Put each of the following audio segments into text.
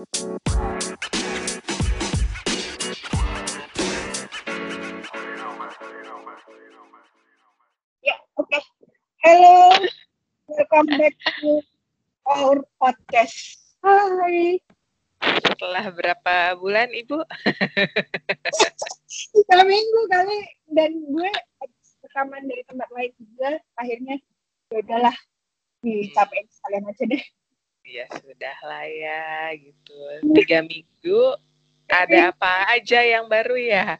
Ya, oke. Hello, welcome back to our podcast. Hai. Setelah berapa bulan, Ibu? Tiga minggu kali dan gue rekaman dari tempat lain juga. Akhirnya ya udahlah dicapain sekalian aja deh. Ya sudah lah ya, gitu. Tiga minggu, ada apa aja yang baru ya?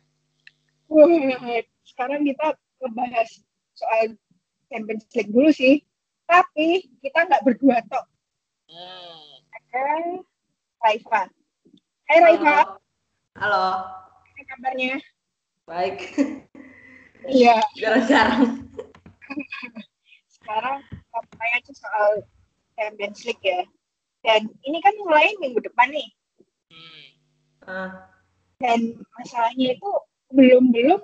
Sekarang kita ngebahas soal Champions League dulu sih. Tapi kita nggak berdua tok. Hmm. Ada Raifa. Hai Raifa, Halo. Halo. apa kabarnya? Baik. Iya, Jarang-jarang. sekarang kita aja soal Champions League ya. Dan ini kan mulai minggu depan nih. Hmm. Dan masalahnya itu belum-belum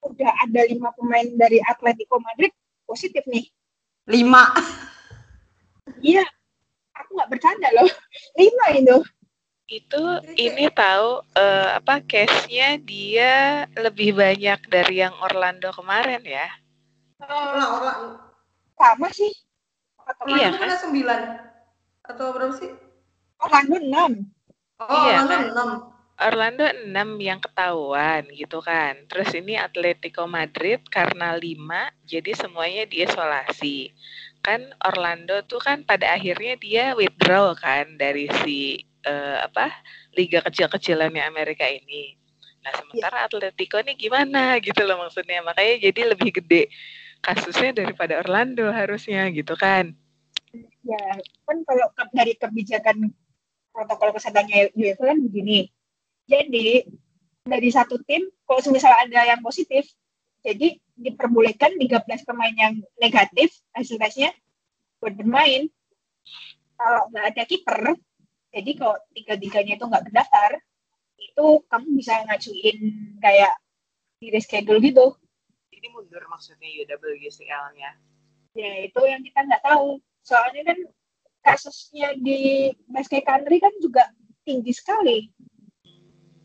udah ada lima pemain dari Atletico Madrid positif nih. lima. Iya, aku nggak bercanda loh. Lima itu. Itu ini tahu eh, apa case-nya dia lebih banyak dari yang Orlando kemarin ya? Orang orang sama sih. Atau Iya, kan? kan sembilan atau berapa sih? Orlando 6. Oh, Iya, Orlando kan? enam. Orlando 6 yang ketahuan gitu kan. Terus ini Atletico Madrid karena 5 jadi semuanya diisolasi. Kan Orlando tuh kan pada akhirnya dia withdraw kan dari si eh, apa liga kecil-kecilannya Amerika ini. Nah, sementara Atletico nih gimana gitu loh maksudnya. Makanya jadi lebih gede kasusnya daripada Orlando harusnya gitu kan. Ya, kan kalau dari kebijakan protokol kesehatannya UEFA kan begini. Jadi dari satu tim, kalau misalnya ada yang positif, jadi diperbolehkan 13 pemain yang negatif hasil tesnya buat bermain. Kalau nggak ada kiper, jadi kalau tiga-tiganya itu nggak terdaftar, itu kamu bisa ngajuin kayak di reschedule gitu. Jadi mundur maksudnya UWCL-nya. Ya itu yang kita nggak tahu. Soalnya kan kasusnya di basket country kan juga tinggi sekali.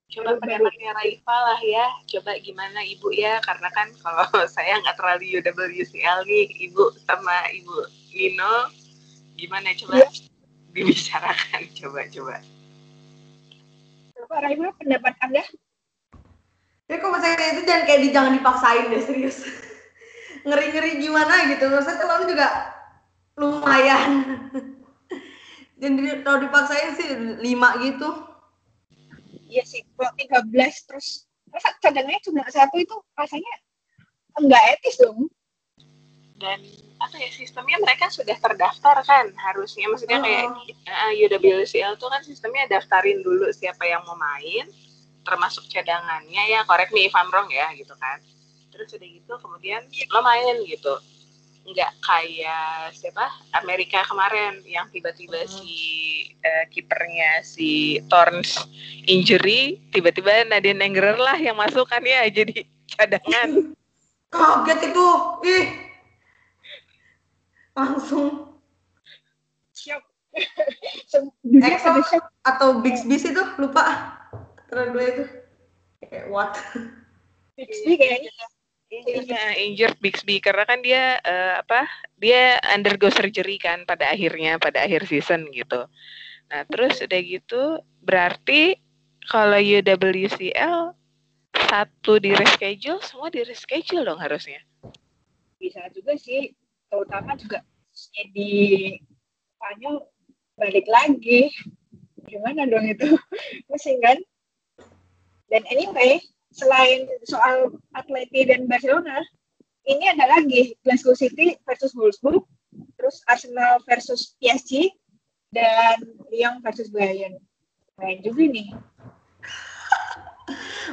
Coba pendapatnya Raifa lah ya. Coba gimana Ibu ya? Karena kan kalau saya nggak terlalu UWCL nih, Ibu sama Ibu Lino, gimana coba Iya. dibicarakan coba-coba. Pak Raima, pendapat Anda? Ya kok misalnya itu jangan kayak di, jangan dipaksain deh serius. Ngeri-ngeri gimana gitu. Maksudnya kalau juga lumayan. Jadi kalau dipaksain sih lima gitu. Iya sih, kalau 13 terus masa cadangannya cuma satu itu rasanya enggak etis dong. Dan apa ya sistemnya mereka sudah terdaftar kan harusnya maksudnya kayak Oh. uh, UWCL tuh kan sistemnya daftarin dulu siapa yang mau main termasuk cadangannya ya correct me if I'm wrong ya gitu kan terus udah gitu kemudian lo main gitu nggak kayak siapa Amerika kemarin yang tiba-tiba Hmm. si eh, kipernya si Torns injury tiba-tiba Nadine Engrer lah yang masuk kan ya jadi cadangan Kaget itu. Ih. Langsung Dunia Exo. atau Bixby sih tuh lupa dua itu kayak what Bixby kayaknya. Iya, injured Bixby karena kan dia eh, apa? Dia undergo surgery kan pada akhirnya pada akhir season gitu. Nah, terus udah gitu berarti kalau UWCL satu di reschedule, semua di reschedule dong harusnya. Bisa juga sih, terutama juga di Spanyol balik lagi. Gimana dong itu? Pusing kan? Dan anyway, selain soal Atleti dan Barcelona, ini ada lagi Glasgow City versus Wolfsburg, terus Arsenal versus PSG, dan Lyon versus Bayern. Main juga nih.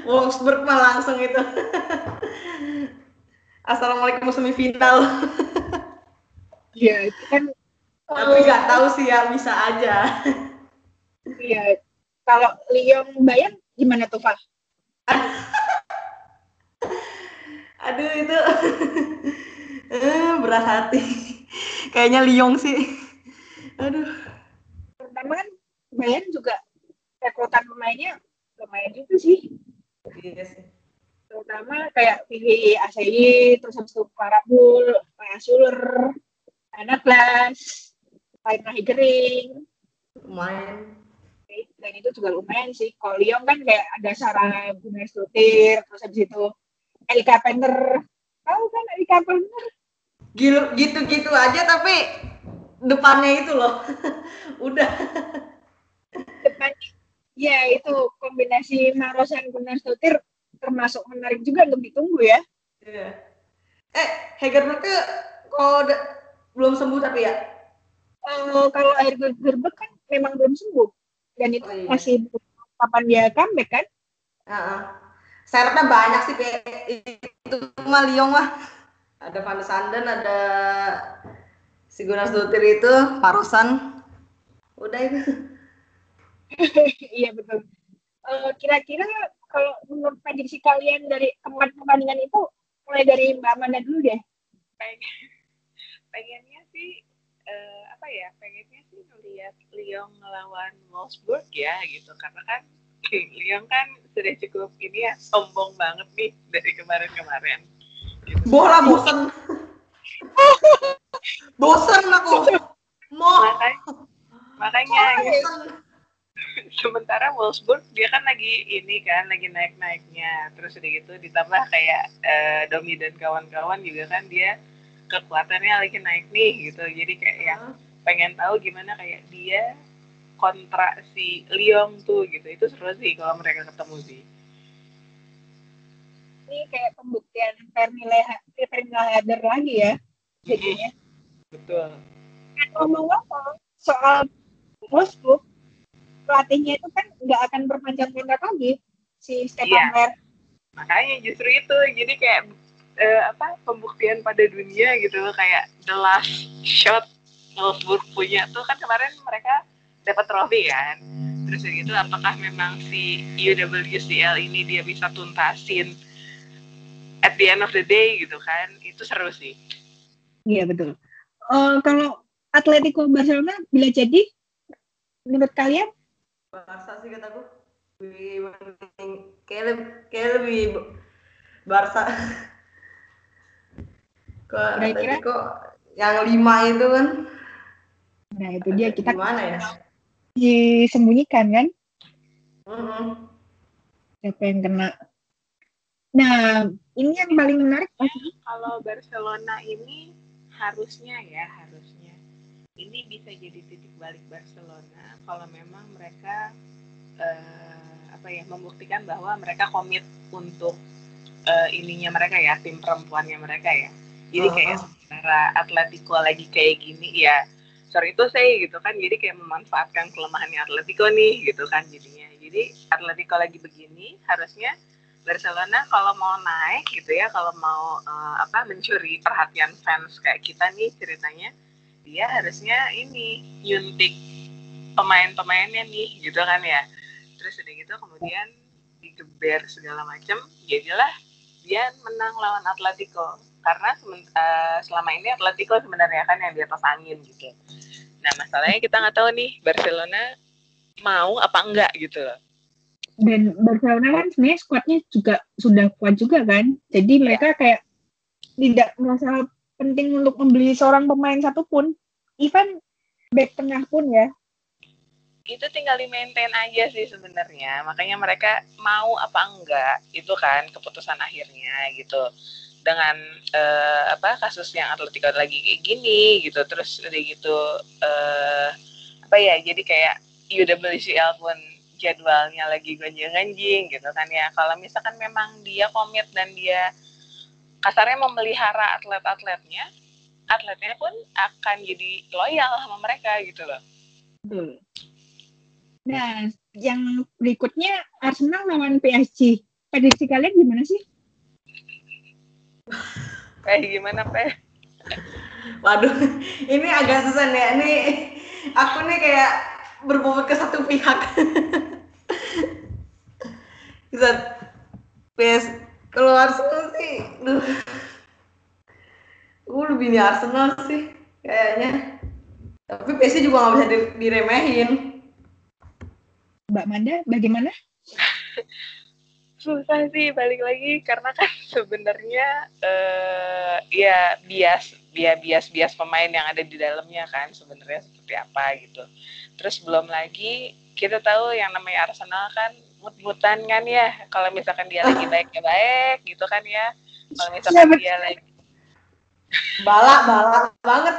Wolfsburg mah langsung itu Assalamualaikum semifinal Ya, itu kan tapi nggak tahu sih ya bisa aja Iya. Kalau Lyon Bayern gimana tuh, Pak? Aduh itu eh, berat hati kayaknya Lyon sih aduh Pertama kan Bayern juga rekrutan pemainnya lumayan juga sih. Iya sih. Terutama kayak pilih ACI, terus habis itu Parabul, Suler, Anak Glass, Lain Gering, Lumayan. dan itu juga lumayan sih. Kalau Lyon kan kayak ada Sarah Gunnar Stutir, terus habis itu Eli Carpenter. Tahu kan Eli Carpenter? Gil- gitu-gitu aja tapi depannya itu loh. Udah. Depan, ya itu kombinasi Marosan Gunnar Stutir termasuk menarik juga untuk ditunggu ya. Iya. Eh, Heger tuh kalau belum sembuh tapi ya. Eh, kalau air gerbek kan memang belum sembuh dan itu Oh, iya. masih kapan dia comeback kan? Heeh. Syaratnya banyak sih itu mah Lyon mah. Ada Van de Sanden, ada si Gunnar Stutir itu, Parosan. Udah itu. iya betul. Eh, kira-kira kalau menurut prediksi kalian dari keempat pertandingan itu mulai dari Mbak Amanda dulu deh. pengen pengennya sih eh, apa ya pengennya sih ngelihat Lyon ngelawan Wolfsburg ya gitu karena kan Lyon kan sudah cukup ini ya sombong banget nih dari kemarin-kemarin gitu. Bola bosen. bosen aku. Mau. makanya makanya gitu. sementara Wolfsburg dia kan lagi ini kan lagi naik-naiknya terus udah gitu ditambah kayak eh, Domi dan kawan-kawan juga kan dia kekuatannya lagi naik nih gitu jadi kayak yang pengen tahu gimana kayak dia kontra si Lyon tuh gitu itu seru sih kalau mereka ketemu sih Ini kayak pembuktian Pernille Pernille Harder lagi ya jadinya. betul Dan ngomong-ngomong soal Wolfsburg, pelatihnya itu kan nggak akan berpanjang kontrak lagi si Stefan Iya. Mer. makanya justru itu jadi kayak eh, apa pembuktian pada dunia gitu loh kayak the last shot Wolfsburg punya tuh kan kemarin mereka dapat trofi kan terus gitu apakah memang si UWCL ini dia bisa tuntasin at the end of the day gitu kan itu seru sih Iya betul. Eh, kalau Atletico Barcelona bila jadi, menurut kalian Barca sih kataku. Lebih kayak lebih, kayak lebih Barca. Kok Kira-kira? Atletico yang lima itu kan Nah itu dia kita gimana ya? Disembunyikan kan? Mm-mm. siapa yang kena. Nah ini yang paling menarik. Kalau Barcelona ini harusnya ya harusnya. Ini bisa jadi titik balik Barcelona kalau memang mereka eh, apa ya membuktikan bahwa mereka komit untuk eh, ininya mereka ya tim perempuannya mereka ya. Jadi kayak sementara Atletico lagi kayak gini ya sorry itu saya gitu kan jadi kayak memanfaatkan kelemahannya Atletico nih gitu kan jadinya jadi Atletico lagi begini harusnya Barcelona kalau mau naik gitu ya, kalau mau eh, apa mencuri perhatian fans kayak kita nih ceritanya, dia harusnya ini nyuntik pemain-pemainnya nih gitu kan ya. Terus udah gitu kemudian digeber segala macam, jadilah dia menang lawan Atletico karena eh, selama ini Atletico sebenarnya kan yang di atas angin gitu. Nah masalahnya kita nggak tahu nih Barcelona mau apa enggak gitu loh. dan Barcelona kan sebenarnya skuadnya juga sudah kuat juga kan. Jadi mereka kayak tidak merasa penting untuk membeli seorang pemain satupun. Even back tengah pun ya. Itu tinggal di maintain aja sih sebenarnya. Makanya mereka mau apa enggak itu kan keputusan akhirnya gitu dengan eh, apa kasus yang Atletico lagi kayak gini gitu. Terus udah gitu eh, apa ya jadi kayak UWCL pun jadwalnya lagi gonjang-ganjing gitu kan ya. Kalau misalkan memang dia komit dan dia kasarnya memelihara atlet-atletnya atletnya pun akan jadi loyal sama mereka gitu loh. Nah yang berikutnya Arsenal lawan PSG prediksi kalian gimana sih kayak gimana Pe? Waduh, ini agak susah ya. Ini aku nih kayak berbobot ke satu pihak. Bisa PS kalau Arsenal sih, duh. Gue lebih di Arsenal sih kayaknya. Tapi PSG juga nggak bisa di- diremehin. Mbak Manda bagaimana? Susah sih balik lagi karena kan sebenarnya uh, ya bias bias bias bias pemain yang ada di dalamnya kan sebenarnya seperti apa gitu. Terus belum lagi kita tahu yang namanya Arsenal kan mut-mutan kan ya kalau misalkan dia lagi baik ya baik gitu kan ya. Kalau misalkan ya, dia lagi balak balak banget.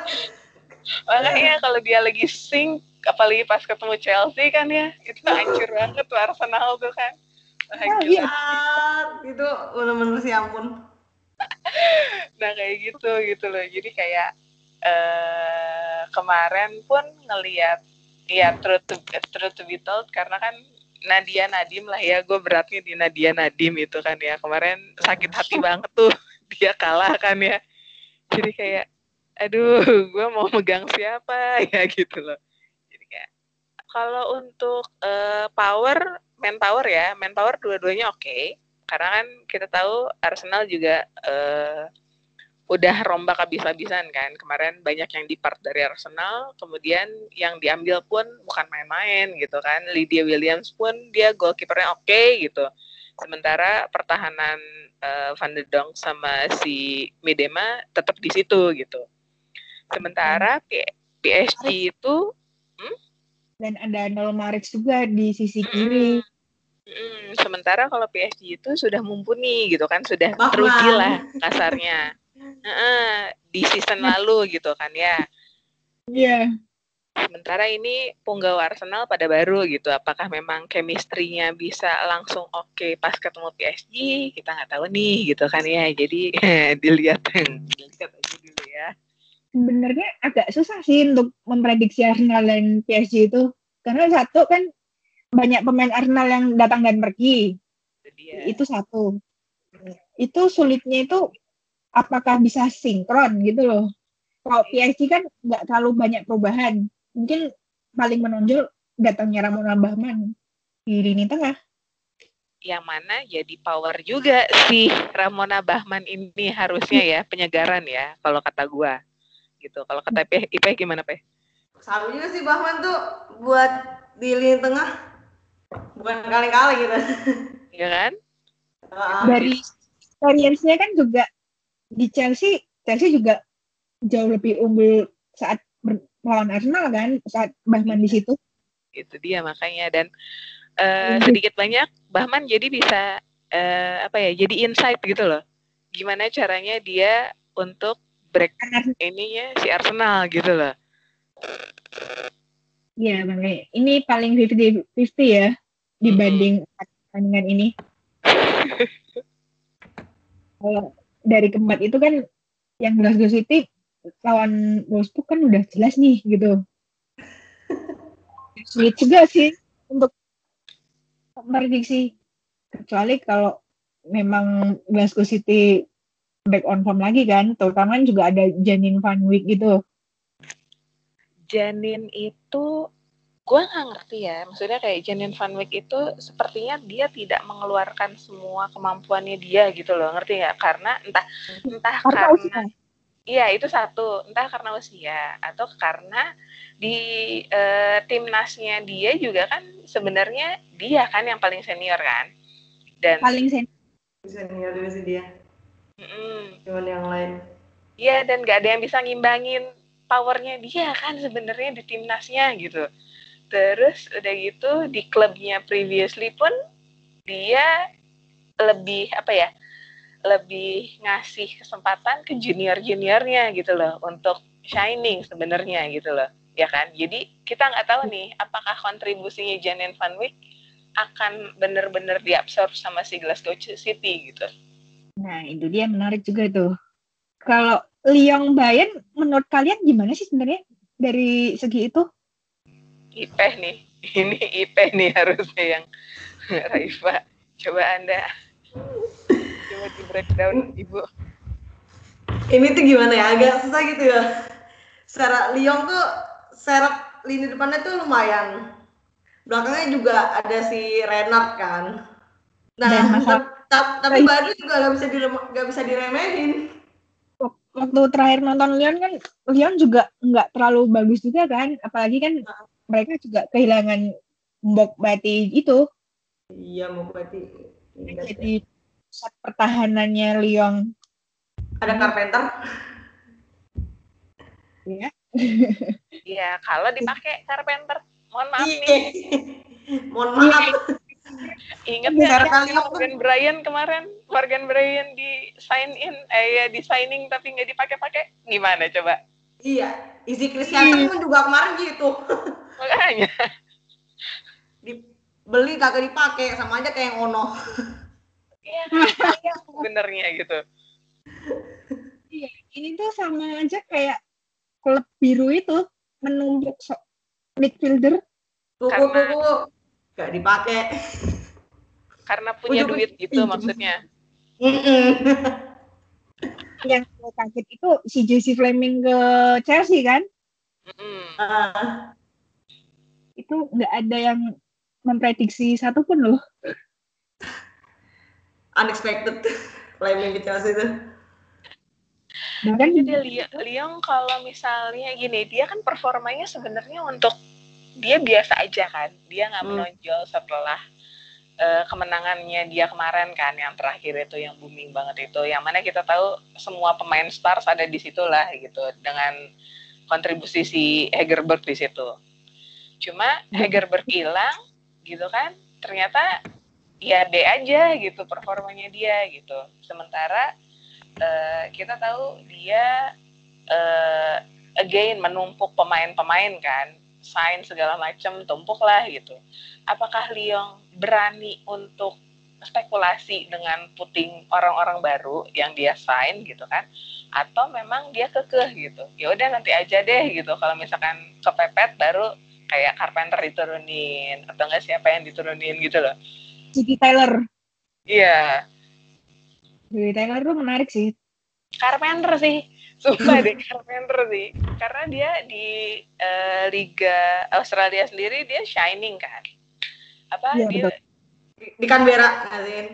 Makanya kalau dia lagi sing apalagi pas ketemu Chelsea kan ya itu hancur banget tuh Arsenal tuh kan bahagia gitu bener-bener sih ampun. Nah kayak gitu gitu loh. Jadi kayak uh, kemarin pun ngelihat ya true to, true to be told karena kan Nadia Nadim lah ya. Gue beratnya di Nadia Nadim itu kan ya. Kemarin sakit hati banget tuh. Dia kalah kan ya. Jadi kayak aduh gue mau megang siapa? Ya gitu loh. Jadi kayak kalau untuk uh, power manpower ya, manpower dua-duanya oke. Okay. Karena kan kita tahu Arsenal juga uh, udah rombak habis-habisan kan. Kemarin banyak yang dipart dari Arsenal, kemudian yang diambil pun bukan main-main gitu kan. Lydia Williams pun dia goalkeepernya oke okay, gitu. Sementara pertahanan uh, Van de Donk sama si Medema tetap di situ gitu. Sementara hmm. PSG itu hmm? dan ada Nol Maric juga di sisi kiri. Hmm. Hmm, sementara kalau PSG itu sudah mumpuni gitu kan, sudah teruji lah kasarnya. Uh, di season lalu gitu kan ya. Iya. Yeah. Sementara ini punggawa Arsenal pada baru gitu. Apakah memang chemistry-nya bisa langsung oke okay pas ketemu PSG? Kita nggak tahu nih gitu kan ya. Jadi dilihat dilihat aja dulu ya. Sebenarnya agak susah sih untuk memprediksi Arsenal dan PSG itu. Karena satu kan banyak pemain Arsenal yang datang dan pergi. Itu satu. Itu sulitnya itu apakah bisa sinkron gitu loh. Kalau PSG kan nggak terlalu banyak perubahan. Mungkin paling menonjol datangnya Ramon Bahman di lini tengah. Yang mana jadi power juga sih Ramona Bahman ini harusnya ya penyegaran ya kalau kata gua gitu. Kalau kata IP gimana Pe? Saru juga sih Bahman tuh buat di lini tengah bukan kali-kali gitu. Iya kan? Dari experience-nya kan juga di Chelsea Chelsea juga jauh lebih unggul saat melawan Arsenal kan saat Bahman di situ. Itu dia makanya. Dan uh, sedikit banyak Bahman jadi bisa uh, apa ya jadi insight gitu loh. Gimana caranya dia untuk break ininya si Arsenal gitu loh. Iya, Bang. Ini paling 50-50 ya dibanding pertandingan ini. Kalau dari keempat itu kan yang Glasgow City lawan Wolfsburg kan udah jelas nih gitu. Sulit juga sih untuk prediksi kecuali kalau memang Glasgow City back on form lagi kan, terutama juga ada Janin Van Wick gitu. Janin itu gue nggak ngerti ya maksudnya kayak Janin Van Wyk itu sepertinya dia tidak mengeluarkan semua kemampuannya dia gitu loh ngerti nggak? Karena entah entah karena, karena iya itu satu. Entah karena usia atau karena di uh, timnasnya dia juga kan sebenarnya dia kan yang paling senior kan? Dan paling senior senior juga sih dia. Mm -mm. cuman yang lain. Iya dan gak ada yang bisa ngimbangin powernya dia kan sebenarnya di timnasnya gitu terus udah gitu di klubnya previously pun dia lebih apa ya lebih ngasih kesempatan ke junior juniornya gitu loh untuk shining sebenarnya gitu loh ya kan? Jadi kita nggak tahu nih apakah kontribusinya Janen Van Wyk akan benar-benar diabsorb sama si Glasgow City gitu. Nah itu dia menarik juga tuh. Kalau Lyon Bayern menurut kalian gimana sih sebenarnya dari segi itu IP nih. Ini IP nih harusnya yang Raifa. Coba anda. Coba di breakdown ibu. Ini tuh gimana ya? Agak susah gitu ya. Secara Lyon tuh serap lini depannya tuh lumayan. Belakangnya juga ada si Renard kan. Nah tapi baru juga nggak bisa nggak bisa diremehin. Waktu terakhir nonton Lyon kan Lyon juga nggak terlalu bagus juga kan? Apalagi kan mereka juga kehilangan Mbok Bati itu Iya, mau berarti. ingat ya. jadi pusat pertahanannya Lyon Ada Carpenter. ya. Iya, kalau dipakai Carpenter, mohon maaf Iya. nih. Mohon maaf. Ingat Iya, tuh- Morgan Bryan kemarin? Morgan Bryan di sign in, eh ya di signing tapi nggak dipakai-pakai. Gimana coba? Iya, isi Christiansen pun juga kemarin gitu. Makanya. Dibeli kagak dipakai sama aja kayak yang Ono. Iya, sebenarnya gitu. Iya, ini tuh sama aja kayak klub biru itu menumpuk so midfielder. Tuku Karena- tuku gak dipakai. Karena punya Ujung- duit gitu maksudnya. Mm-mm. Yang gue kaget itu si Jesse Fleming ke Chelsea kan? Mm-mm. Ah, Itu nggak ada yang memprediksi satupun loh. unexpected. Flaming ke Chelsea itu. Bahkan Jadi Lyon, Lyon kalau misalnya gini, dia kan performanya sebenarnya untuk dia biasa aja kan. Dia nggak Hmm. menonjol setelah eh, kemenangannya dia kemarin kan yang terakhir itu yang booming banget itu. Yang mana kita tahu semua pemain stars ada di situ lah gitu dengan kontribusi si Hegerberg di situ. Cuma Hegerberg hilang gitu kan. Ternyata ya B aja gitu performanya dia gitu. Sementara eh, kita tahu dia eh, again menumpuk pemain-pemain kan, sign segala macam tumpuk lah gitu. Apakah Lyon berani untuk spekulasi dengan puting orang-orang baru yang dia sign gitu kan? Atau memang dia kekeh gitu? Ya udah nanti aja deh gitu. Kalau misalkan kepepet baru kayak Carpenter diturunin atau enggak siapa yang diturunin gitu loh. City Taylor. Iya, City Taylor tuh menarik sih. Carpenter sih. Sumpah deh Carpenter sih. Karena dia di eh, Liga Australia sendiri dia shining kan. Apa dia betul. Di, di Canberra, ngatain.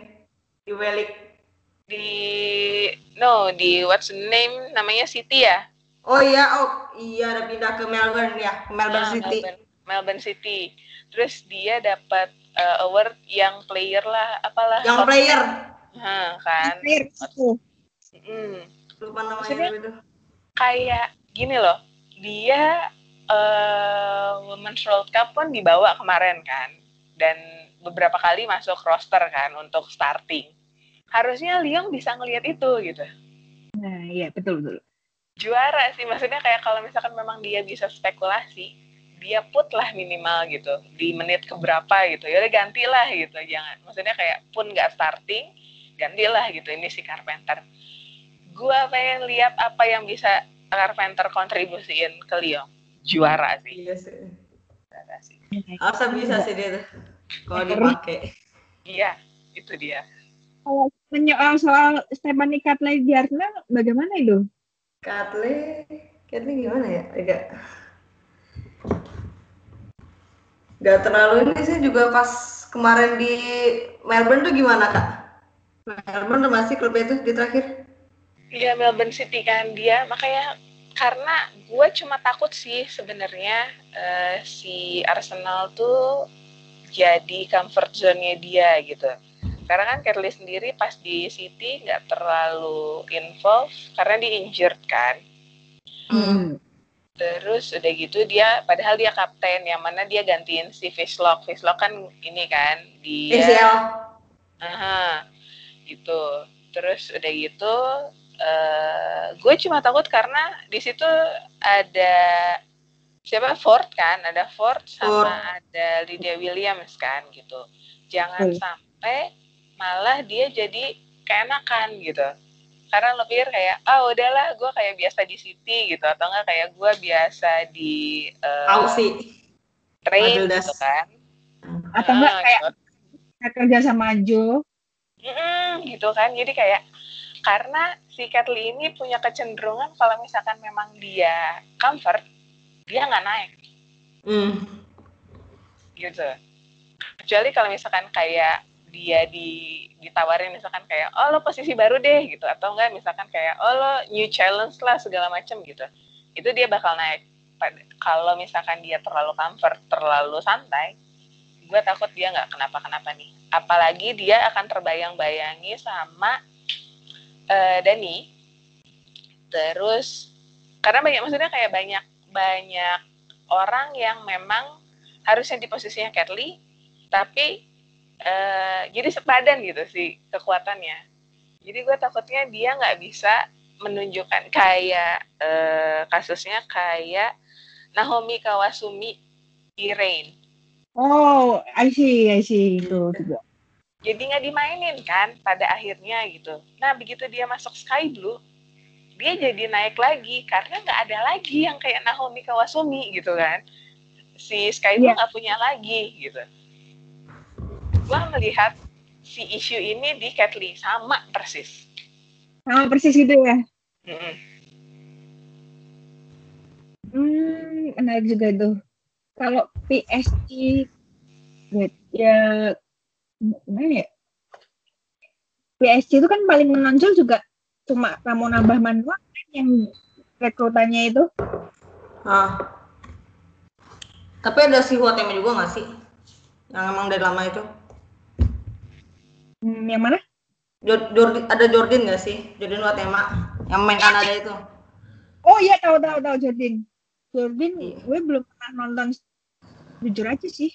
Di Welik. di no di what's the name namanya City ya? Oh iya, oh iya ada pindah ke Melbourne ya, ke Melbourne Nah, City. Melbourne, Melbourne City. Terus dia dapat eh, award yang player lah apalah. Yang player. Hah, kan. Player itu. Mm. Lupa namanya itu. kayak gini loh, dia eh Women's World Cup pun dibawa kemarin kan, dan beberapa kali masuk roster kan untuk starting. Harusnya Lyon bisa ngelihat itu gitu. Nah, iya betul betul. Juara sih, maksudnya kayak kalau misalkan memang dia bisa spekulasi, dia put lah minimal gitu di menit keberapa gitu. Ya udah gantilah gitu, jangan. Maksudnya kayak pun nggak starting, gantilah gitu. Ini si Carpenter. Gua pengen lihat apa yang bisa Carpenter kontribusiin ke Lyon. Juara sih. Iya sih. Juara sih. Harusnya bisa sih dia tuh. Kalau dipakai. Iya, itu dia. Kalau menyoal soal Stephanie Katley di Arsenal, bagaimana itu? Katle, Katle gimana ya? Agak Gak terlalu ini sih juga pas kemarin di Melbourne tuh gimana kak? Melbourne tuh masih klubnya itu di terakhir? Iya Melbourne City kan dia makanya karena gue cuma takut sih sebenarnya eh, si Arsenal tuh jadi comfort zone-nya dia gitu. Karena kan Kerley sendiri pas di City nggak terlalu involved karena dia injured kan. Hmm. Terus udah gitu dia padahal dia kapten yang mana dia gantiin si Fishlock. Fishlock kan ini kan dia ACL. Aha, gitu. Terus udah gitu, eh gue cuma takut karena di situ ada siapa Ford kan, ada Ford sama Ford. ada Lydia Williams kan gitu. Jangan Hmm. sampai malah dia jadi keenakan gitu. Karena lo pikir kayak, ah udahlah gue kayak biasa di City gitu, atau enggak kayak gue biasa di eh, Tahu sih. train gitu kan. Atau enggak Ah, kayak gitu. kerja sama Joe? Mm-mm, gitu kan jadi kayak karena si Kathleen ini punya kecenderungan kalau misalkan memang dia comfort dia nggak naik. Hmm. gitu. Kecuali kalau misalkan kayak dia di ditawarin misalkan kayak oh lo posisi baru deh gitu. Atau enggak misalkan kayak oh lo new challenge lah segala macam gitu. Itu dia bakal naik. Kalau misalkan dia terlalu comfort terlalu santai gue takut dia nggak kenapa-kenapa nih. Apalagi dia akan terbayang-bayangi sama uh, Dani. Terus karena banyak maksudnya kayak banyak banyak orang yang memang harusnya di posisinya Katli tapi uh, jadi sepadan gitu sih kekuatannya jadi gue takutnya dia nggak bisa menunjukkan kayak uh, kasusnya kayak Naomi Kawasumi di Rain. Oh, I see, I see itu juga. Jadi nggak dimainin kan pada akhirnya gitu. Nah begitu dia masuk Sky Blue, dia jadi naik lagi karena nggak ada lagi yang kayak Naomi Kawasumi gitu kan. Si Sky iya. nggak yeah. punya lagi gitu. Gua melihat si isu ini di Katli sama persis. Sama persis gitu ya. Mm -mm. Hmm, menarik juga tuh. Kalau PSG, ya gimana ya? PSG itu kan paling menonjol juga cuma Ramona Bahman doang kan yang rekrutannya itu. Ah. Tapi ada si Huatema juga nggak sih? Yang emang dari lama itu? Hmm, yang mana? Jordi, ada Jordan nggak sih? Jordan Huatema yang main Kanada itu. Oh iya tahu tahu tahu Jordan. Jordan iya. gue belum pernah nonton jujur aja sih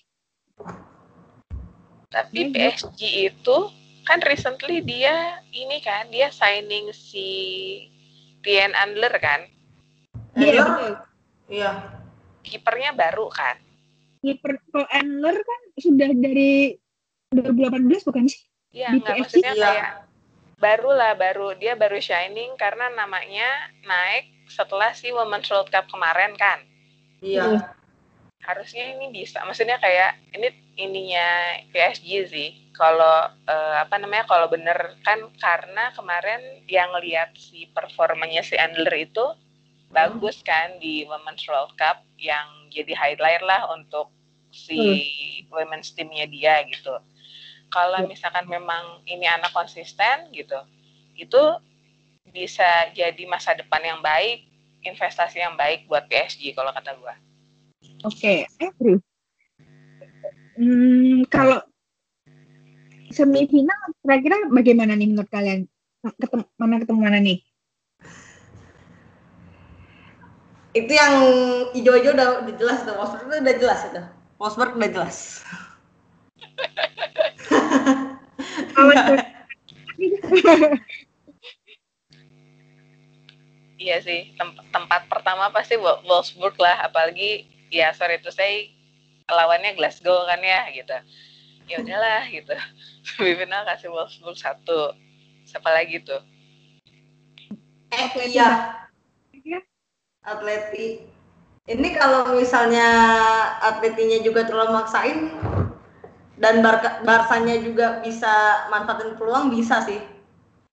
tapi ya, PSG itu kan recently dia ini kan dia signing si Tien Andler kan iya iya kipernya baru kan kiper kalau Andler kan sudah dari 2018 bukan sih iya nggak maksudnya iya. kayak baru lah baru dia baru shining karena namanya naik setelah si Women's World Cup kemarin kan. Iya. Harusnya ini bisa. Maksudnya kayak ini ininya PSG sih. Kalau uh, apa namanya kalau bener kan karena kemarin yang lihat si performanya si Andler itu bagus kan di Women's World Cup yang jadi highlight lah untuk si hmm. women's teamnya dia gitu. Kalau iya. misalkan memang ini anak konsisten gitu, itu bisa jadi masa depan yang baik, investasi yang baik buat PSG kalau kata gue. Oke, okay. Hmm, kalau semifinal kira-kira bagaimana nih menurut kalian? Ketemu, mana ketemu mana nih? Itu yang hijau-hijau udah, udah jelas tuh. Wolfsburg udah jelas itu. Wolfsburg udah jelas. Iya sih, tem tempat pertama pasti Wolfsburg lah, apalagi ya sorry itu saya lawannya Glasgow kan ya gitu. Ya udahlah gitu. Semifinal kasih Wolfsburg satu. Siapa lagi tuh? Eh iya. Atleti. Ini kalau misalnya atletinya juga terlalu maksain dan Barca, Barsanya juga bisa manfaatin peluang bisa sih.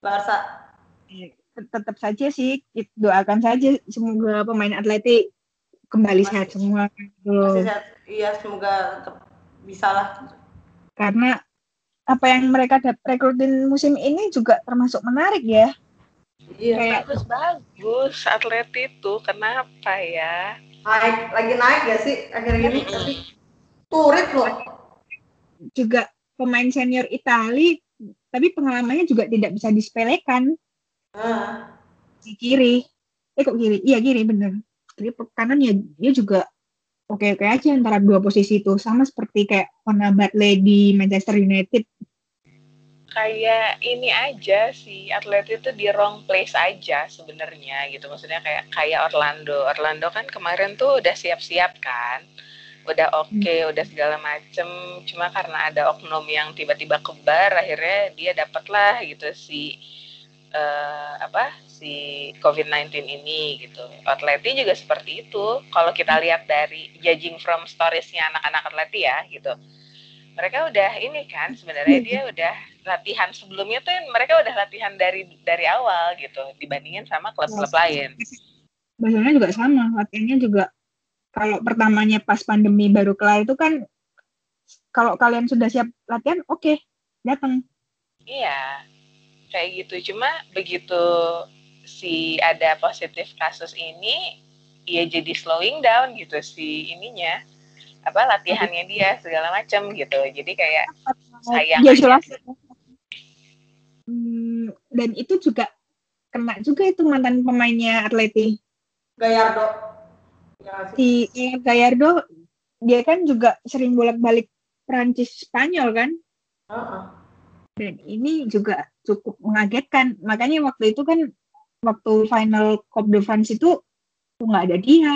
Barca iya tetap saja sih doakan saja semoga pemain atletik kembali Masih, sehat semua gitu. sehat. Iya, semoga bisa lah. Karena apa yang mereka rekrutin musim ini juga termasuk menarik ya. Iya, Kayak, bagus bagus atlet itu. Kenapa ya? Naik lagi naik gak sih akhir-akhir ini? Tapi turit loh. Juga pemain senior Itali, tapi pengalamannya juga tidak bisa disepelekan. Di kiri. Eh kok kiri? Iya kiri bener. Kiri kanan ya dia juga oke-oke aja antara dua posisi itu. Sama seperti kayak Ona Bartley di Manchester United. Kayak ini aja sih atlet itu di wrong place aja sebenarnya gitu. Maksudnya kayak kayak Orlando. Orlando kan kemarin tuh udah siap-siap kan udah oke okay, hmm. udah segala macem cuma karena ada oknum yang tiba-tiba kebar akhirnya dia dapatlah gitu si uh, apa si COVID-19 ini gitu. Atleti juga seperti itu. Kalau kita lihat dari judging from storiesnya anak-anak atleti ya gitu. Mereka udah ini kan sebenarnya dia udah latihan sebelumnya tuh mereka udah latihan dari dari awal gitu dibandingin sama klub-klub lain. Bahasanya juga sama, latihannya juga kalau pertamanya pas pandemi baru kelar itu kan kalau kalian sudah siap latihan oke okay, datang. Iya, kayak gitu cuma begitu si ada positif kasus ini ya jadi slowing down gitu si ininya apa latihannya dia segala macam gitu jadi kayak sayang aja. jelas. Hmm, dan itu juga kena juga itu mantan pemainnya Atleti. Gayardo. Ya? Si eh, Gallardo dia kan juga sering bolak-balik Prancis Spanyol kan? Heeh. Dan ini juga cukup mengagetkan. Makanya waktu itu kan waktu final Coupe de France itu tuh nggak ada dia.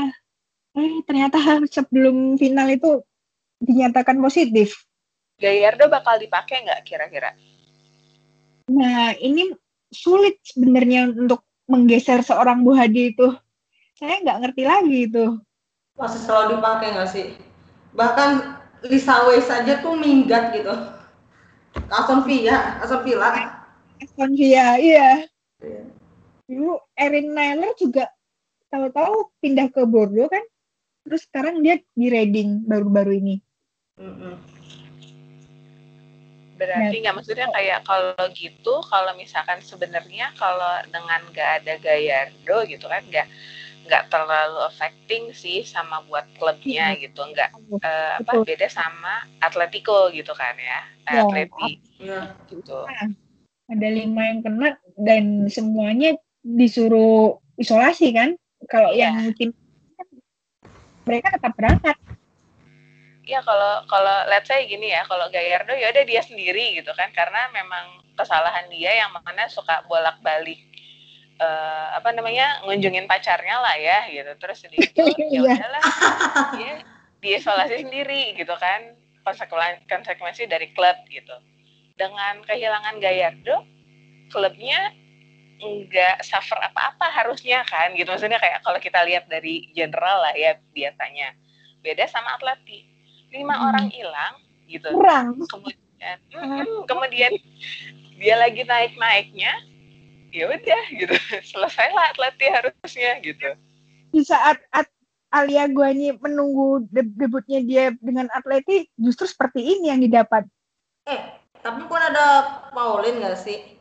Eh ternyata sebelum final itu dinyatakan positif. Gallardo bakal dipakai nggak kira-kira Nah, ini sulit sebenarnya untuk menggeser seorang Bu Hadi itu. Saya nggak ngerti lagi itu. Masih selalu dipakai nggak sih? Bahkan Lisa Weiss saja tuh minggat gitu. Aston Villa, Aston Villa. Aston Villa, iya. Dulu Erin Naylor juga tahu-tahu pindah ke Bordeaux kan. Terus sekarang dia di Reading baru-baru ini. Mm-mm. berarti nggak maksudnya kayak kalau gitu kalau misalkan sebenarnya kalau dengan nggak ada Gallardo gitu kan nggak nggak terlalu affecting sih sama buat klubnya gitu nggak eh, apa Betul. beda sama Atletico gitu kan ya Ya. Atleti Iya. gitu Ada lima yang kena dan semuanya disuruh isolasi kan. Kalau Iya. yang tim mereka tetap berangkat. ya kalau kalau let's say gini ya kalau Gallardo ya udah dia sendiri gitu kan karena memang kesalahan dia yang mana suka bolak balik eh, apa namanya ngunjungin pacarnya lah ya gitu terus dia itu ya Iya. udahlah dia diisolasi sendiri gitu kan konsekuensi konsekuensi dari klub gitu dengan kehilangan Gallardo klubnya nggak suffer apa-apa harusnya kan gitu maksudnya kayak kalau kita lihat dari general lah ya biasanya beda sama Atleti lima Hmm. orang hilang gitu Kurang. kemudian mm, kemudian dia lagi naik naiknya ya udah gitu selesai lah Atleti harusnya gitu Di saat At Alia Guanyi menunggu deb- debutnya dia dengan Atleti, justru seperti ini yang didapat. Eh, tapi pun ada Pauline nggak sih?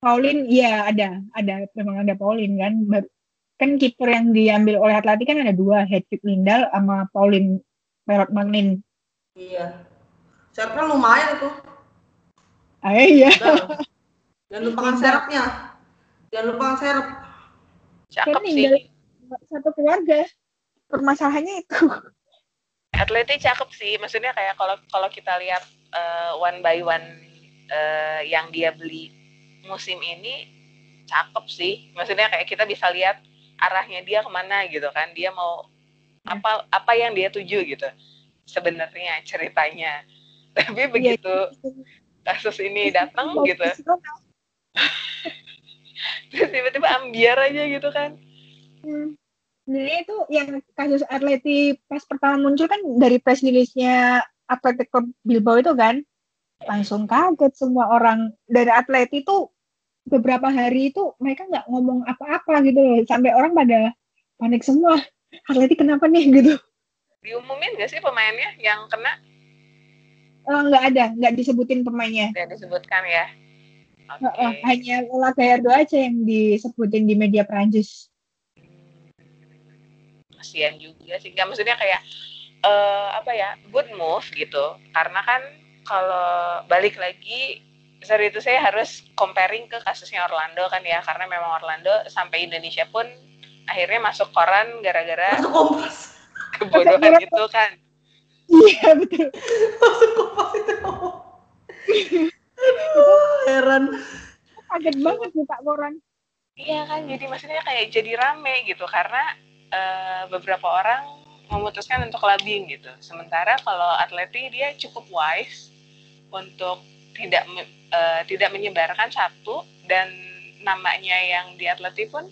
Paulin, iya ada, ada memang ada Paulin kan. Bar- Kan kiper yang diambil oleh Atleti kan ada dua, Hedvig Lindal sama Paulin Perot Magnin. Iya. Serapnya lumayan itu. Ah iya. Udah. Jangan lupakan serapnya. Jangan lupakan serap. cakep Kan sih Satu keluarga. Permasalahannya itu. Atleti cakep sih maksudnya kayak kalau kalau kita lihat eh, one by one eh, yang dia beli musim ini cakep sih. Maksudnya kayak kita bisa lihat arahnya dia ke mana gitu kan. Dia mau apa apa yang dia tuju gitu sebenarnya ceritanya. Tapi begitu kasus ini datang gitu. terus tiba-tiba ambiar aja gitu kan. Hmm. Jadi itu yang kasus Atleti pas pertama muncul kan dari press release-nya Atletico Bilbao itu kan langsung kaget semua orang. Dari Atleti itu beberapa hari itu mereka nggak ngomong apa-apa gitu loh. Sampai orang pada panik semua. Atleti kenapa nih gitu. Diumumin gak sih pemainnya yang kena? Eh, nggak ada. Nggak disebutin pemainnya. Dan disebutkan ya? Oke. Eh, eh, hanya Ola Gallardo aja yang disebutin di media Prancis kasihan juga sih. Nggak maksudnya kayak eh apa ya good move gitu. Karena kan kalau balik lagi sorry itu saya harus comparing ke kasusnya Orlando kan ya karena memang Orlando sampai Indonesia pun akhirnya masuk koran gara-gara Masuk kompas. kebodohan itu kan iya betul Masuk kompas itu. Heran. kaget banget buka koran iya kan jadi maksudnya kayak jadi rame gitu karena eh, beberapa orang memutuskan untuk labing gitu. Sementara kalau Atleti dia cukup wise untuk tidak eh, tidak menyebarkan satu dan namanya yang di Atleti pun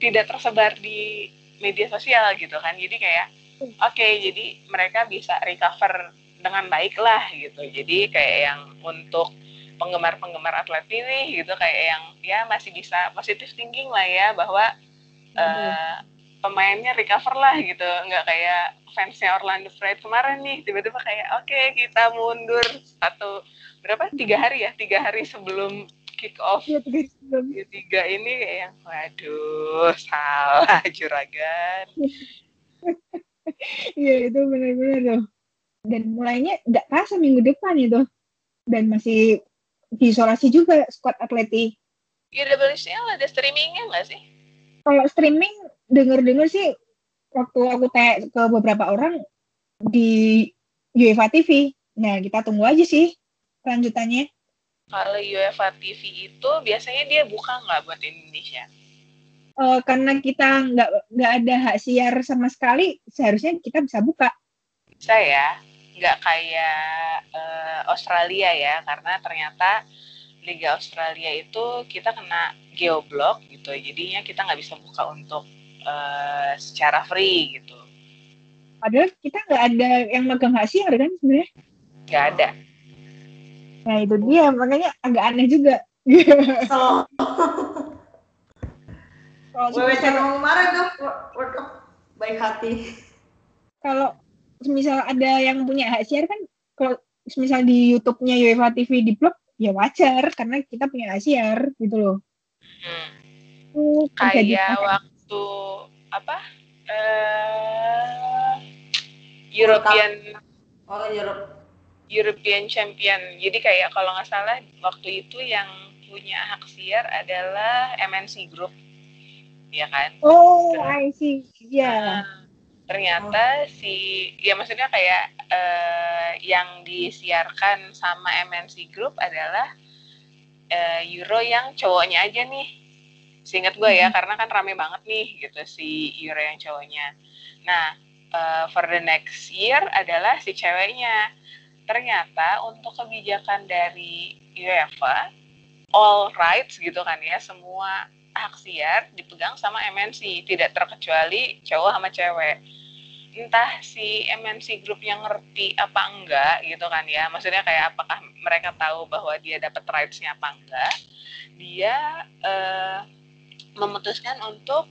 tidak tersebar di media sosial gitu kan. Jadi kayak oke jadi mereka bisa recover dengan baik lah gitu. Jadi kayak yang untuk penggemar-penggemar Atleti nih gitu kayak yang ya masih bisa positif thinking lah ya bahwa eh, pemainnya recover lah gitu. Nggak kayak fansnya Orlando Pride kemarin nih tiba-tiba kayak oke kita mundur. Satu berapa? Tiga hari ya? Tiga hari sebelum kick off. Iya, tiga sebelum. tiga ini kayak yang waduh salah juragan. Iya itu benar-benar loh. dan mulainya nggak kerasa minggu depan itu. Dan masih diisolasi juga squad atleti. UWCL ada streamingnya nggak sih? Kalau streaming denger-denger sih waktu aku tanya ke beberapa orang di UEFA TV. Nah kita tunggu aja sih kelanjutannya. Kalau UEFA TV itu biasanya dia buka nggak buat Indonesia? Uh, karena kita nggak nggak ada hak siar sama sekali, seharusnya kita bisa buka. Bisa ya, nggak kayak uh, Australia ya, karena ternyata Liga Australia itu kita kena geoblok gitu jadinya kita nggak bisa buka untuk uh, secara free gitu. Padahal kita nggak ada yang megang hak siar kan sebenarnya? Nggak ada. Nah itu dia. Makanya agak aneh juga. Kalau kalau WWC kemarin tuh World Cup baik hati. Kalau misal ada yang punya hak siar kan kalau misal di YouTube-nya UEFA TV di blog ya wajar. Karena kita punya asiar gitu loh. Hmm. Uh, kayak waktu apa? Uh, European Oh, Europe. European Champion. Jadi kayak kalau nggak salah waktu itu yang punya hak siar adalah MNC Group. Ya kan? Oh, I see. Ya. Yeah. Uh, ternyata oh. si ya maksudnya kayak uh, yang disiarkan sama MNC Group adalah uh, Euro yang cowoknya aja nih seingat gue ya hmm. karena kan rame banget nih gitu si Euro yang cowoknya. Nah uh, for the next year adalah si ceweknya. Ternyata untuk kebijakan dari UEFA all rights gitu kan ya semua hak siar dipegang sama MNC tidak terkecuali cowok sama cewek. Entah si MNC Group yang ngerti apa enggak gitu kan ya. Maksudnya kayak apakah mereka tahu bahwa dia dapat rights-nya apa enggak. Dia uh, memutuskan untuk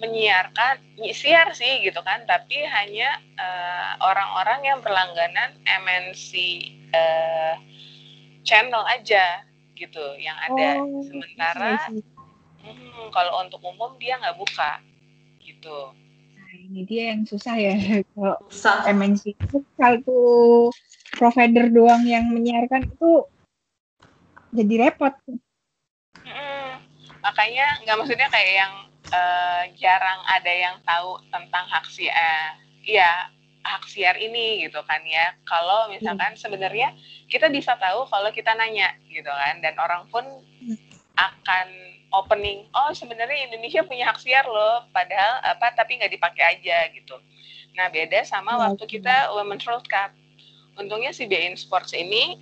menyiarkan siar sih gitu kan tapi hanya uh, orang-orang yang berlangganan MNC uh, channel aja gitu yang ada. Oh, sementara Hmm, kalau untuk umum dia nggak buka gitu. Nah, ini dia yang susah ya. Kalau MNC itu satu provider doang yang menyiarkan itu jadi repot. Hmm, makanya nggak maksudnya kayak yang uh, jarang ada yang tahu tentang hak siar, ya hak siar ini gitu kan ya. Kalau misalkan hmm. sebenarnya kita bisa tahu kalau kita nanya gitu kan, dan orang pun hmm. akan opening oh sebenarnya Indonesia punya hak siar loh padahal apa tapi nggak dipakai aja gitu nah beda sama ya, waktu kita Women's World Cup untungnya si BIN Sports ini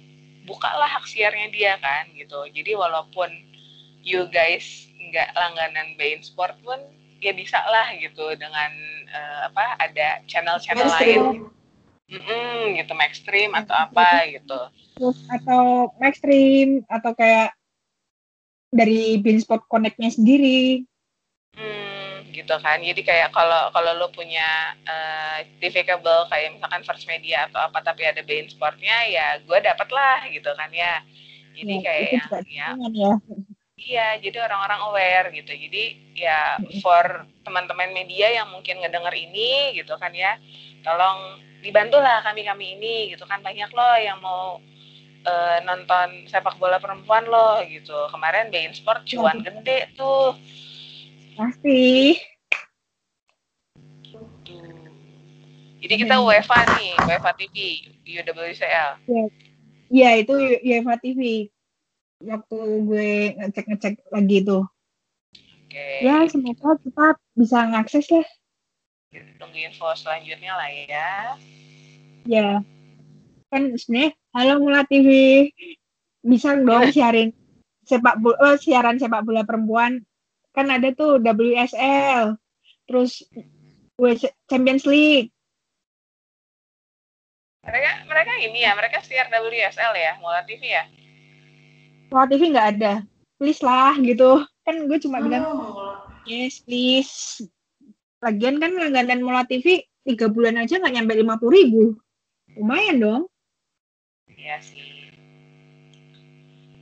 bukalah hak siarnya dia kan gitu jadi walaupun you guys nggak langganan BIN Sport pun ya bisa lah gitu dengan uh, apa ada channel-channel lain Mm -mm, gitu Maxstream atau apa gitu atau Maxstream atau kayak dari Beanspot Connect-nya sendiri. Hmm, gitu kan. Jadi kayak kalau kalau lo punya uh, TV kabel kayak misalkan First Media atau apa tapi ada Beansport-nya ya gue dapet lah gitu kan ya. Jadi ya, kayak yang ya, ya. Iya, jadi orang-orang aware gitu. Jadi ya for teman-teman media yang mungkin ngedenger ini gitu kan ya, tolong dibantulah kami-kami ini gitu kan banyak loh yang mau uh, nonton sepak bola perempuan loh gitu. Kemarin Bein Sport cuan gede tuh. Pasti. Jadi kita UEFA nih, UEFA TV, UWCL. Iya, ya, itu UEFA TV. Waktu gue ngecek-ngecek lagi tuh. Oke. Okay. Ya, semoga kita bisa ngakses ya. Tunggu info selanjutnya lah ya. Ya. Kan sebenarnya Halo Mula TV. Bisa dong siarin sepak bola, oh, siaran sepak bola perempuan. Kan ada tuh WSL, terus Champions League. Mereka mereka ini ya, mereka siar WSL ya, Mula TV ya? Mula TV nggak ada. Please lah gitu. Kan gue cuma oh. bilang, yes please. Lagian kan langganan Mula TV tiga bulan aja nggak nyampe lima puluh ribu. Lumayan dong. Iya sih.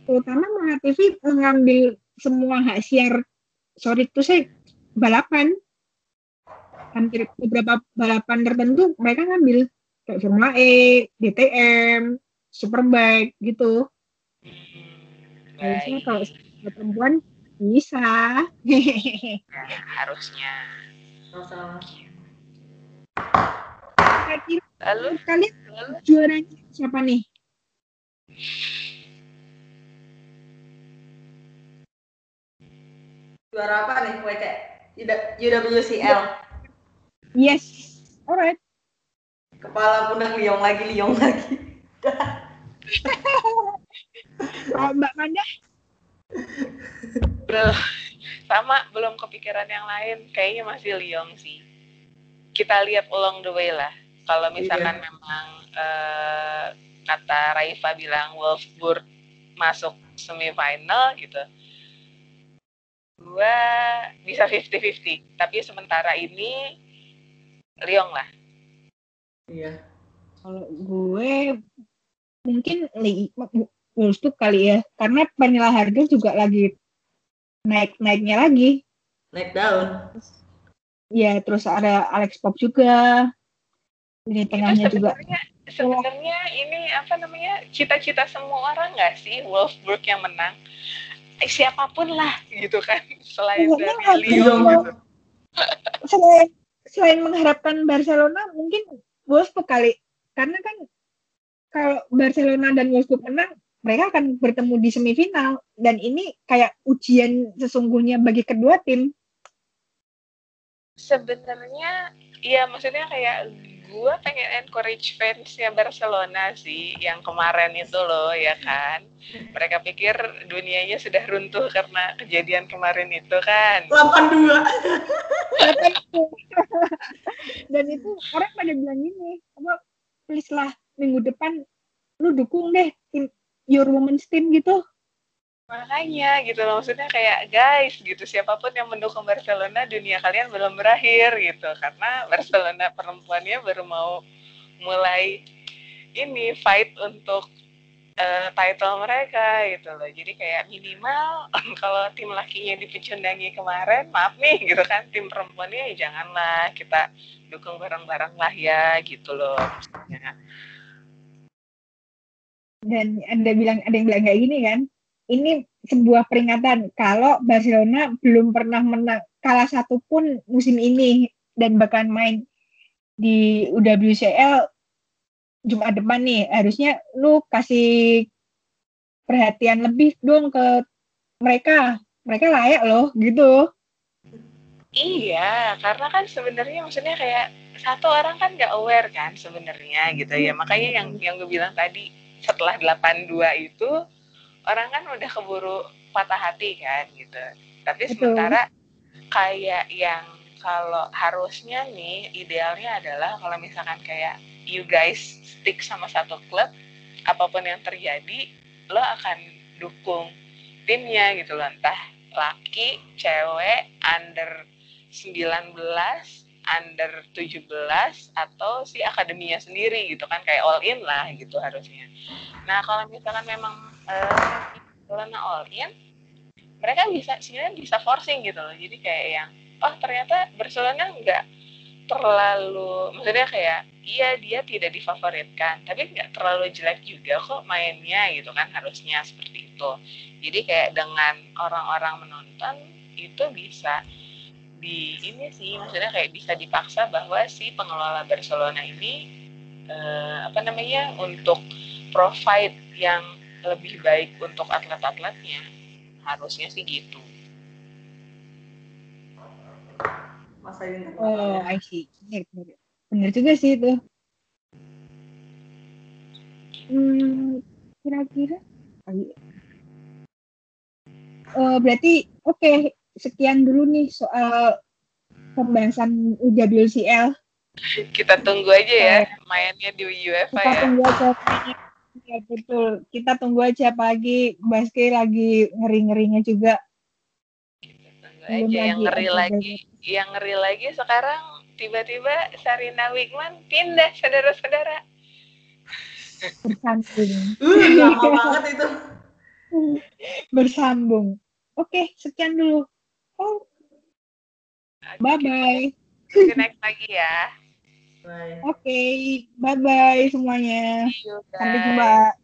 Terutama Maha TV mengambil semua hak siar, sorry itu saya balapan. Hampir beberapa balapan tertentu mereka ngambil. kayak Formula E, DTM, Superbike gitu. Harusnya kalau sama perempuan bisa. Nah, harusnya. Lalu, kalian juaranya siapa nih? Juara apa nih, WC? UWCL. Yes. Alright. Kepala pundak liong lagi, liong lagi. Kalau Mbak Manda, belum sama belum kepikiran yang lain. Kayaknya masih Lyon sih. Kita lihat along the way lah. Kalau misalkan memang eh, kata Raifa bilang Wolfsburg masuk semifinal gitu. Gua bisa 50-50. Tapi sementara ini Lyon lah. Iya. kalau gue mungkin li Wolfsburg kali ya, karena Vanilla harga juga lagi naik-naiknya lagi. Naik daun. Ya, terus ada Alex Pop juga. Ini Itu tengahnya juga. sebenarnya ini apa namanya cita-cita semua orang nggak sih Wolfsburg yang menang Eh, siapa pun lah gitu kan selain Iya, dari iya, Lyon iya. gitu Selain selain mengharapkan Barcelona, mungkin Wolfsburg kali. Karena kan kalau Barcelona dan Wolfsburg menang, mereka akan bertemu di semifinal. Dan ini kayak ujian sesungguhnya bagi kedua tim. sebenarnya ya maksudnya kayak gue pengen encourage fansnya Barcelona sih yang kemarin itu loh ya kan mereka pikir dunianya sudah runtuh karena kejadian kemarin itu kan 82. dan itu orang pada bilang gini, apa please lah minggu depan lu dukung deh tim your women's team gitu. makanya gitu loh maksudnya kayak guys gitu siapa pun yang mendukung Barcelona dunia kalian belum berakhir gitu karena Barcelona perempuannya baru mau mulai ini fight untuk eh, title mereka gitu loh jadi kayak minimal kalau tim lakinya dipecundangi kemarin maaf nih gitu kan tim perempuannya ya janganlah kita dukung bareng-bareng lah ya gitu loh maksudnya. Dan ada bilang ada yang bilang kayak gini kan, ini sebuah peringatan kalau Barcelona belum pernah menang kalah satu pun musim ini dan bahkan main di UWCL Jumat depan nih harusnya lu kasih perhatian lebih dong ke mereka mereka layak loh gitu Iya, karena kan sebenarnya maksudnya kayak satu orang kan nggak aware kan sebenarnya gitu ya. Makanya yang yang gue bilang tadi setelah 82 itu orang kan udah keburu patah hati kan gitu. Tapi Betul. sementara kayak yang kalau harusnya nih idealnya adalah kalau misalkan kayak you guys stick sama satu klub apa pun yang terjadi lo akan dukung timnya gitu loh entah laki, cewek, under 19, under 17 atau si akademinya sendiri gitu kan kayak all in lah gitu harusnya. Nah, kalau misalkan memang eh Barcelona all in, mereka bisa sebenarnya bisa forcing gitu loh. Jadi kayak yang oh ternyata Barcelona nggak terlalu maksudnya kayak iya dia tidak difavoritkan tapi nggak terlalu jelek juga kok mainnya gitu kan harusnya seperti itu jadi kayak dengan orang-orang menonton itu bisa di ini sih maksudnya kayak bisa dipaksa bahwa si pengelola Barcelona ini eh, apa namanya untuk provide yang lebih baik untuk atlet-atletnya harusnya sih gitu. Oh I see. Bener, juga sih itu. Hmm, kira-kira? Eh, berarti oke sekian dulu nih soal pembahasan UWCL kita tunggu aja ya mainnya di UEFA kita ya. tunggu aja. Ya betul. Kita tunggu aja pagi basket lagi ngeri-ngerinya juga. Tunggu belum aja yang lagi ngeri ada lagi. Yang ngeri lagi sekarang tiba-tiba Sarina Wigman pindah saudara-saudara. Bersambung. Uh, banget itu. bersambung. Oke sekian dulu oh bye bye See you next lagi ya Bye. Oke, bye bye semuanya. Sampai jumpa.